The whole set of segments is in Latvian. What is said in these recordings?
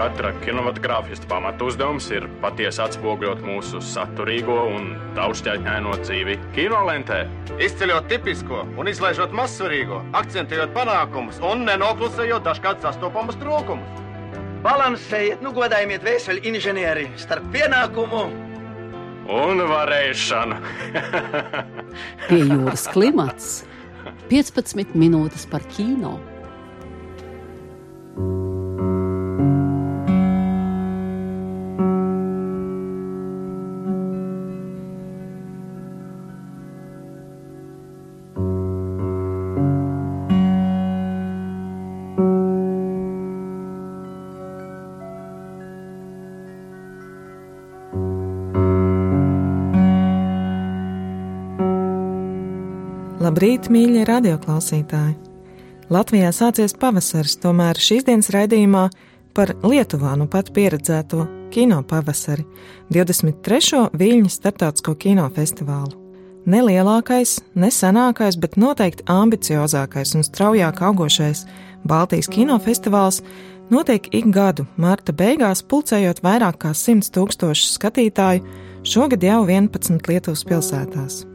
katra kinematogrāfista pamatu uzdevums ir patiesi atspoguļot mūsu saturīgo un daudzšķaitņaino dzīvi kinolentē. Izceļot tipisko un izlaižot mazsvarīgo, akcentējot panākumus un nenoklusējot dažkārt sastopamus trūkumus. Balansējiet, nu godājiet vēseli inženieri starp pienākumu un varēšanu. Pie jūras klimats 15 minūtes par kino. Labrīt, mīļie radioklausītāji! Latvijā sācies pavasaris, tomēr šīs dienas raidījumā par Lietuvā nu pat pieredzēto kino pavasari, 23. Viļņas starptautisko kinofestivālu. Nelielākais, nesenākais, bet noteikti ambiciozākais un straujāk augošais Baltijas kinofestivāls notiek ik gadu marta beigās, pulcējot vairāk kā 100 tūkstošu skatītāju, šogad jau 11 Lietuvas pilsētās.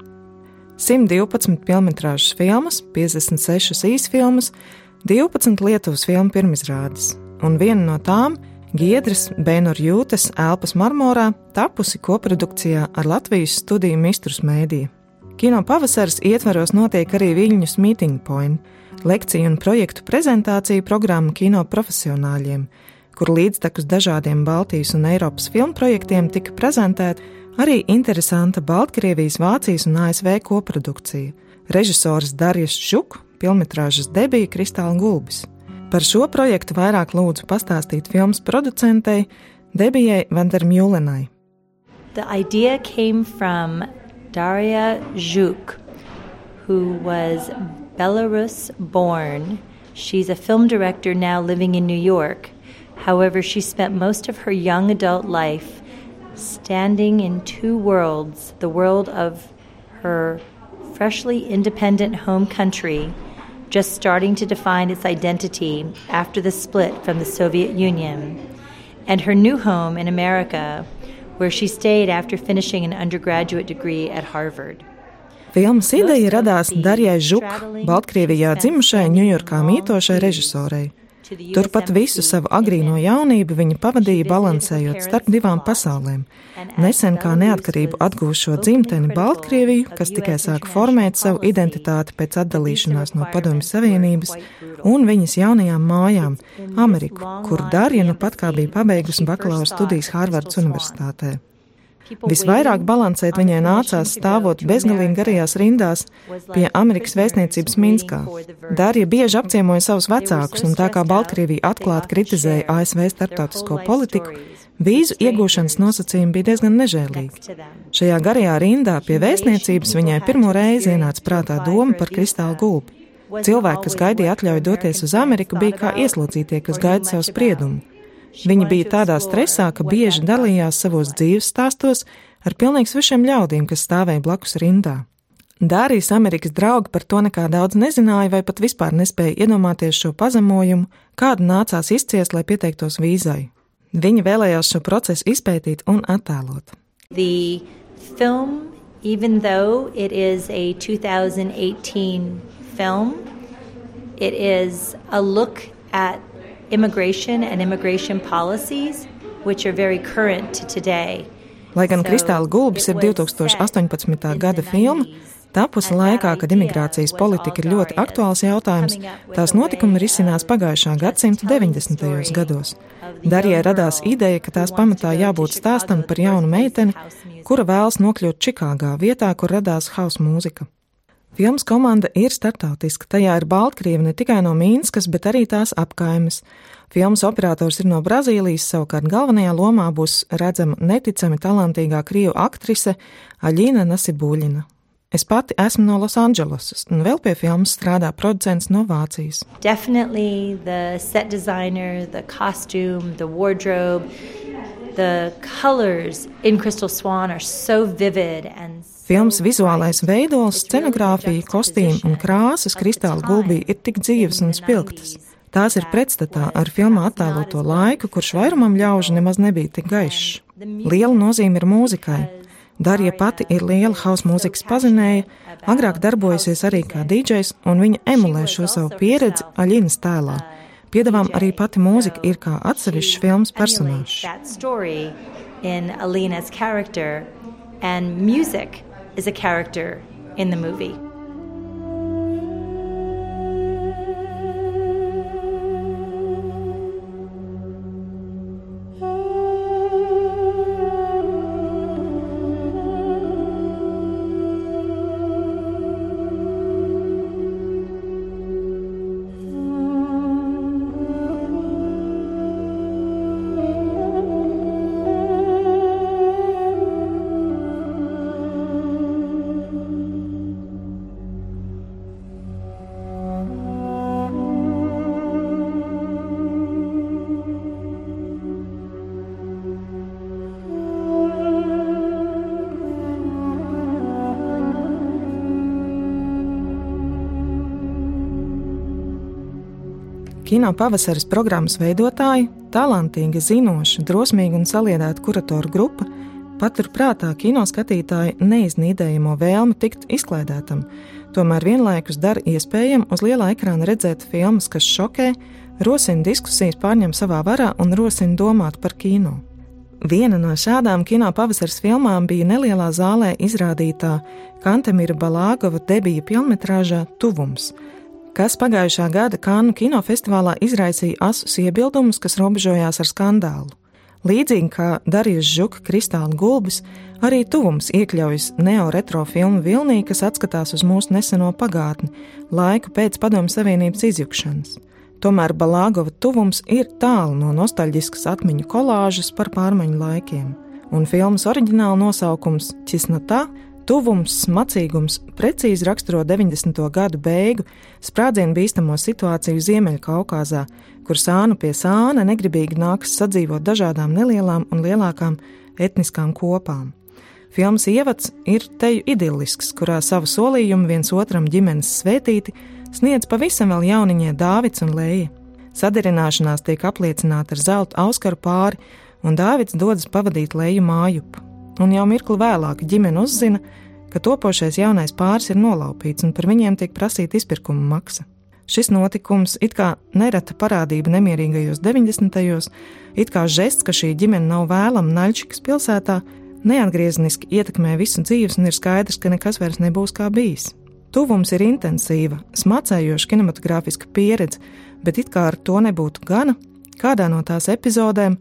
112 filmas, 56 īsfilmas, 12 Lietuvas filmu pirmizrādes, un viena no tām - Giedras Bēnur Jūtas Elpas marmorā tapusi koprodukcijā ar Latvijas studiju Mistrus mēdīju. Kino pavasaris ietvaros notiek arī Viļņus Meeting Point, lekciju un projektu prezentāciju programmu kino profesionāļiem, kur līdztekus dažādiem Baltijas un Eiropas filmu projektiem tika prezentēta Arī interesanta Baltkrievijas, Vācijas un ASV koprodukcija. Režisors Darijas Šuk, filmas debija Kristāla Gulbis. Par šo projektu vairāk lūdzu pastāstīt filmas producentei Debijai Vandermjulenai. The idea came from Daria Zhuk, who was Belarus born. She's a film director now living in New York. However, she spent most of her young adult life standing in two worlds the world of her freshly independent home country, just starting to define its identity after the split from the Soviet Union, and her new home in America, where she stayed after finishing an undergraduate degree at Harvard. Filmas ideja radās Darjai Žuk, Baltkrievijā dzimušai Ņujorkā mītošai režisorei. Turpat visu savu agrīno jaunību viņa pavadīja balansējot starp divām pasaulēm. Nesen kā neatkarību atgūšo dzimteni Baltkrieviju, kas tikai sāk formēt savu identitāti pēc atdalīšanās no Padomju Savienības, un viņas jaunajām mājām - Ameriku, kur Darja nu pat kā bija pabeigusi bakalaura studijas Hārvardas Universitātē. Visvairāk balansēt viņai nācās stāvot bezgalīgi garajās rindās pie Amerikas vēstniecības Minskā. Darija bieži apciemoja savus vecākus, un tā kā Baltkrievija atklāti kritizēja ASV starptautisko politiku, vīzu iegūšanas nosacījumi bija diezgan nežēlīgi. Šajā garajā rindā pie vēstniecības viņai pirmo reizi ienāca prātā doma par kristālu gulbi. Cilvēki, kas gaidīja atļauju doties uz Ameriku, bija kā ieslodzītie, kas gaida savu spriedumu. Viņa bija tādā stresā, ka bieži dalījās savos dzīves stāstos ar pilnīgi svešiem ļaudīm, kas stāvēja blakus rindā. Dārijas Amerikas draugi par to nekā daudz nezināja, vai pat vispār nespēja iedomāties šo pazemojumu, kādu nācās izciest, lai pieteiktos vīzai. Viņa vēlējās šo procesu izpētīt un attēlot. The film, even though it is a 2018 film, it is a look at immigration and immigration policies, which are very current to today. Lai gan Kristāla Gulbis ir 2018. gada filma, tapusi laikā, kad imigrācijas politika ir ļoti aktuāls jautājums, tās notikumi risinās pagājušā gadsimta 90. gados. Darijai radās ideja, ka tās pamatā jābūt stāstam par jaunu meiteni, kura vēlas nokļūt Čikāgā, vietā, kur radās hausa mūzika. Filmas komanda ir startautiska. Tajā ir Baltkrievi ne tikai no Mīnskas, bet arī tās apkaimes. Filmas operators ir no Brazīlijas, savukārt galvenajā lomā būs redzama neticami talantīgā krievu aktrise Aļina Nasibuļina. Es pati esmu no Losandželosas, un vēl pie filmas strādā producents no Vācijas. Definitely the set designer, the costume, the wardrobe, Filmas vizuālais veidols, scenogrāfija, kostīmi un krāsas kristāla gulbī ir tik dzīves un spilgtas. Tās ir pretstatā ar filmā attēloto laiku, kurš vairumam ļaužu nemaz nebija tik gaišs. Liela nozīme ir mūzikai. Darija pati ir liela hausa mūzikas pazinēja, agrāk darbojusies arī kā DJs, un viņa emulē šo savu pieredzi Aļinas tēlā. Piedāvām arī pati mūzika ir kā atsevišķs filmas personāžs. In Alina's character, and music is a character in the movie. Kino pavasaris programmas veidotāji, talantīgi, zinoši, drosmīgi un saliedēta kuratoru grupa patur prātā kino skatītāju neiznīdējamo vēlmi tikt izklaidētam, tomēr vienlaikus dara iespējami uz lielā ekrāna redzēt filmas, kas šokē, rosina diskusijas, pārņem savā varā un rosina domāt par kino. Viena no šādām kino pavasaras filmām bija nelielā zālē izrādītā Kantemira Balāgova debija filmetrāžā Tuvums – kas pagājušā gada Kānu kinofestivālā izraisīja asus iebildumus, kas robežojās ar skandālu. Līdzīgi kā Darijas Žuka kristāla gulbis, arī tuvums iekļaujas neo-retro filmu vilnī, kas atskatās uz mūsu neseno pagātni, laiku pēc Padomju Savienības izjukšanas. Tomēr Balāgova tuvums ir tālu no nostalģiskas atmiņu kolāžas par pārmaiņu laikiem, un filmas oriģināla nosaukums Cisnotā Tuvums, smacīgums precīzi raksturo 90. gadu beigu sprādzienu bīstamo situāciju Ziemeļkaukāzā, kur sānu pie sāna negribīgi nākas sadzīvot dažādām nelielām un lielākām etniskām kopām. Filmas ievads ir teju idillisks, kurā savu solījumu viens otram ģimenes svētīti sniedz pavisam vēl jauniņie Dāvids un Lēja. Sadarināšanās tiek apliecināta ar zelta auskaru pāri, un Dāvids dodas pavadīt Lēju mājupu un jau mirkli vēlāk ģimene uzzina, ka topošais jaunais pāris ir nolaupīts un par viņiem tiek prasīta izpirkuma maksa. Šis notikums, it kā nereta parādība nemierīgajos 90. gados, it kā žests, ka šī ģimene nav vēlama Naļčikas pilsētā, neatgriezeniski ietekmē visu dzīves un ir skaidrs, ka nekas vairs nebūs kā bijis. Tuvums ir intensīva, smacējoša kinematogrāfiska pieredze, bet it kā ar to nebūtu gana, kādā no tās epizodēm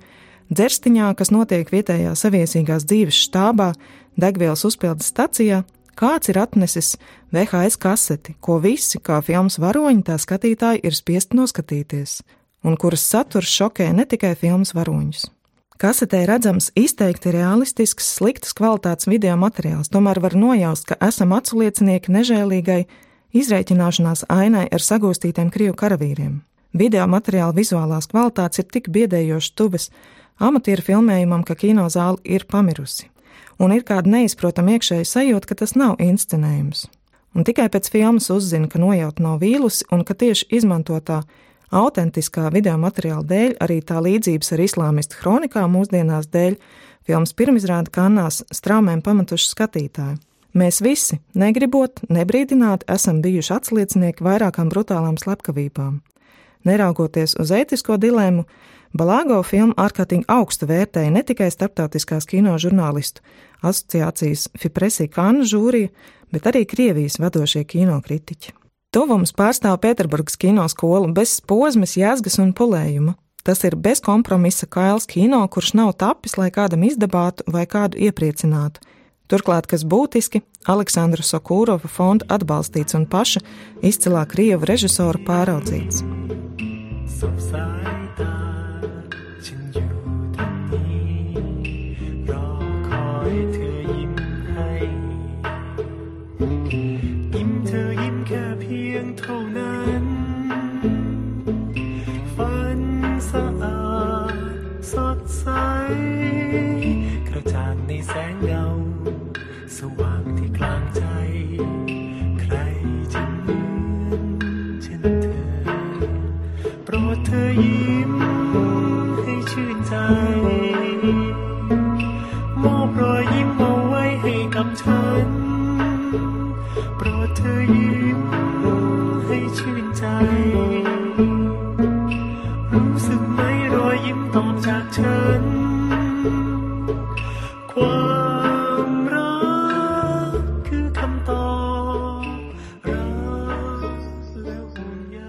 dzerstiņā, kas notiek vietējā saviesīgās dzīves štābā, degvielas uzpildes stacijā, kāds ir atnesis VHS kaseti, ko visi, kā filmas varoņi, tā skatītāji ir spiest noskatīties, un kuras saturs šokē ne tikai filmas varoņus. Kasetē redzams izteikti realistisks, sliktas kvalitātes video materiāls, tomēr var nojaust, ka esam atsliecinieki nežēlīgai izreikināšanās ainai ar sagūstītiem krievu karavīriem. Video materiāla vizuālās kvalitātes ir tik biedējoši tuvas, amatieru filmējumam, ka kinozāle ir pamirusi, un ir kāda neizprotama iekšēja sajūta, ka tas nav inscenējums. Un tikai pēc filmas uzzina, ka nojauta nav vīlusi un ka tieši izmantotā autentiskā video materiāla dēļ, arī tā līdzības ar islāmistu kronikām mūsdienās dēļ, filmas pirmizrāda kanās straumēm pamatuši skatītāji. Mēs visi, negribot, nebrīdināti, esam bijuši atsliecinieki vairākām brutālām slepkavībām. Neraugoties uz ētisko dilēmu, Balāgo filmu ārkārtīgi augstu vērtēja ne tikai starptautiskās kino žurnālistu asociācijas Fipresī Kānu žūrija, bet arī Krievijas vadošie kino kritiķi. Tuvums pārstāv Pēterburgas kino skolu bez posmas, jēzgas un pulējuma. Tas ir bez kompromisa kails kino, kurš nav tapis, lai kādam izdabātu vai kādu iepriecinātu. Turklāt, kas būtiski, Aleksandra Sokūrova fonda atbalstīts un paša izcilā krievu režisora pāraudzīts. Subside. จากฉัน ความรักคือคำตอบรักและห่วงใย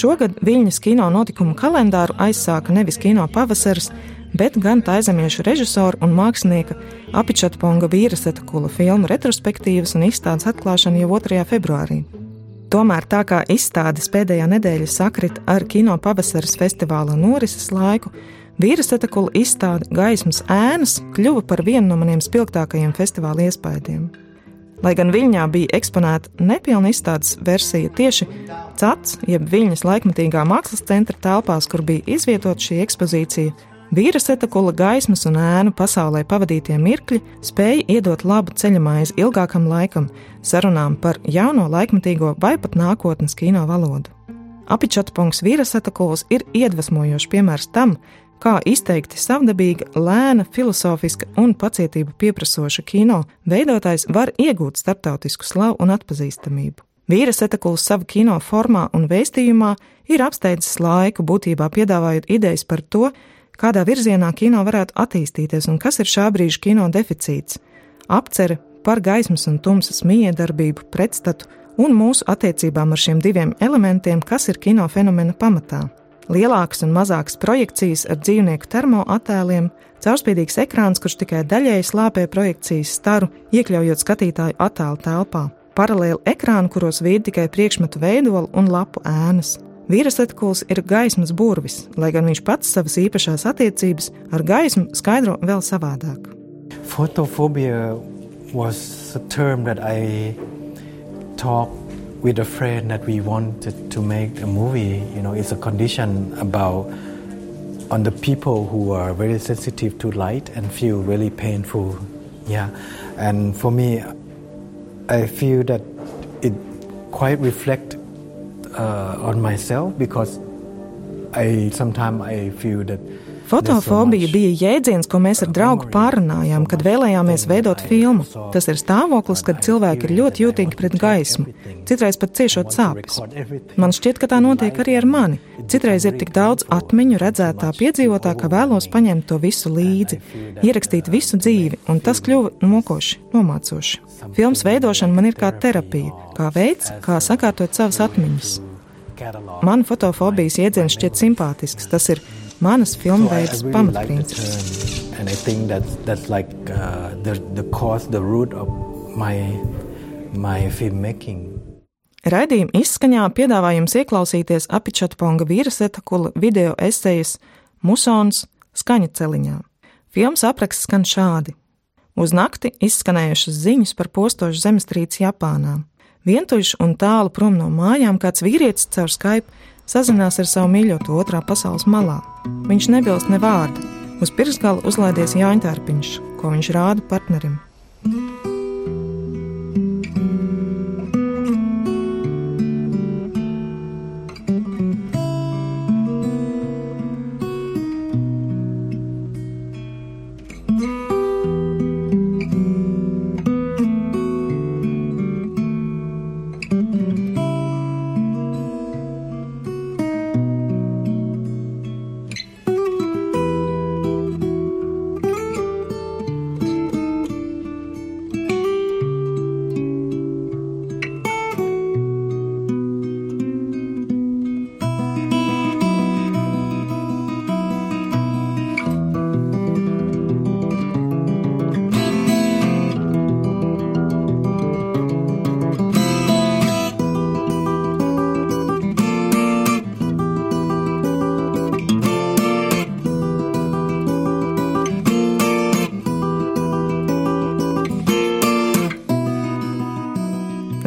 Šogad Viļņas kino notikumu kalendāru aizsāka nevis kino pavasaris, bet gan taizemiešu režisora un mākslinieka Apičatponga vīraseta kula filmu retrospektīvas un izstādes atklāšana jau 2. februārī. Tomēr tā kā izstādes pēdējā nedēļa sakrit ar kino pavasaris festivāla norises laiku, vīraseta kula izstāde Gaismas ēnas kļuva par vienu no maniem spilgtākajiem festivāla iespaidiem. Lai gan Viļņā bija eksponēta nepilna izstādes versija tieši CATS, jeb Viļņas laikmatīgā mākslas centra telpās, kur bija izvietota šī ekspozīcija, vīra setakula gaismas un ēnu pasaulē pavadītie mirkļi spēja iedot labu ceļamaizi ilgākam laikam, sarunām par jauno laikmatīgo vai pat nākotnes kino valodu. Apičatpunks vīra setakuls ir iedvesmojošs piemērs tam, kā izteikti savdabīga, lēna, filozofiska un pacietību pieprasoša kino veidotājs var iegūt starptautisku slavu un atpazīstamību. Vīra setakuls savu kino formā un vēstījumā ir apsteidzis laiku, būtībā piedāvājot idejas par to, kādā virzienā kino varētu attīstīties un kas ir šā brīža kino deficīts - apcere par gaismas un tumsas miedarbību, pretstatu un mūsu attiecībām ar šiem diviem elementiem, kas ir kino fenomena pamatā. Lielākas un mazākas projekcijas ar dzīvnieku termoattēliem, caurspīdīgs ekrāns, kurš tikai daļēji slāpē projekcijas staru, iekļaujot skatītāju attēlu telpā, paralēli ekrāni, kuros vīd tikai priekšmetu veidolu un lapu ēnas. Vīras atkuls ir gaismas burvis, lai gan viņš pats savas īpašās attiecības ar gaismu skaidro vēl savādāk. Photophobia was a term that I talked with a friend that we wanted to make a movie. You know, it's a condition about on the people who are very sensitive to light and feel really painful. Yeah, and for me, I feel that it quite reflect uh, on myself because I sometimes I feel that Fotofobija bija jēdziens, ko mēs ar draugu pārunājām, kad vēlējāmies veidot filmu. Tas ir stāvoklis, kad cilvēki ir ļoti jūtīgi pret gaismu, citreiz pat ciešot sāpes. Man šķiet, ka tā notiek arī ar mani. Citreiz ir tik daudz atmiņu, redzētā, piedzīvotā, ka vēlos paņemt to visu līdzi, ierakstīt visu dzīvi, un tas kļuva mokoši, nomācoši. Filmas veidošana man ir kā terapija, kā veids, kā sakārtot savas atmiņas. Man fotofobijas jēdziens šķiet simpātisks. Tas ir manas filmveidas pamatprincips. And I think that's, that's like uh, the, the cause, the root of my, my filmmaking. Raidījuma izskaņā piedāvājums ieklausīties Apičatponga vīraseta kula video esejas Musons skaņa celiņā. Filmas apraksts skan šādi. Uz nakti izskanējušas ziņas par postošu zemestrīci Japānā. Vientuļš un tālu prom no mājām kāds vīrietis caur Skype sazinās ar savu mīļoto otrā pasaules malā. Viņš nebilst ne vārdu. Uz pirkstgala uzlaidies jāņķērpiņš, ko viņš rāda partnerim.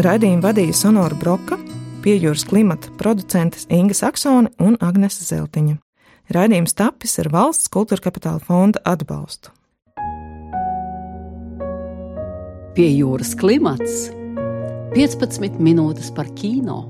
Raidījumu vadīja Sonora Broka, piejūras klimata producentes Inga Saksone un Agnese Zeltiņa. Raidījums tapis ar valsts kultūra kapitāla fonda atbalstu. Pie jūras klimats 15 minūtes par kino.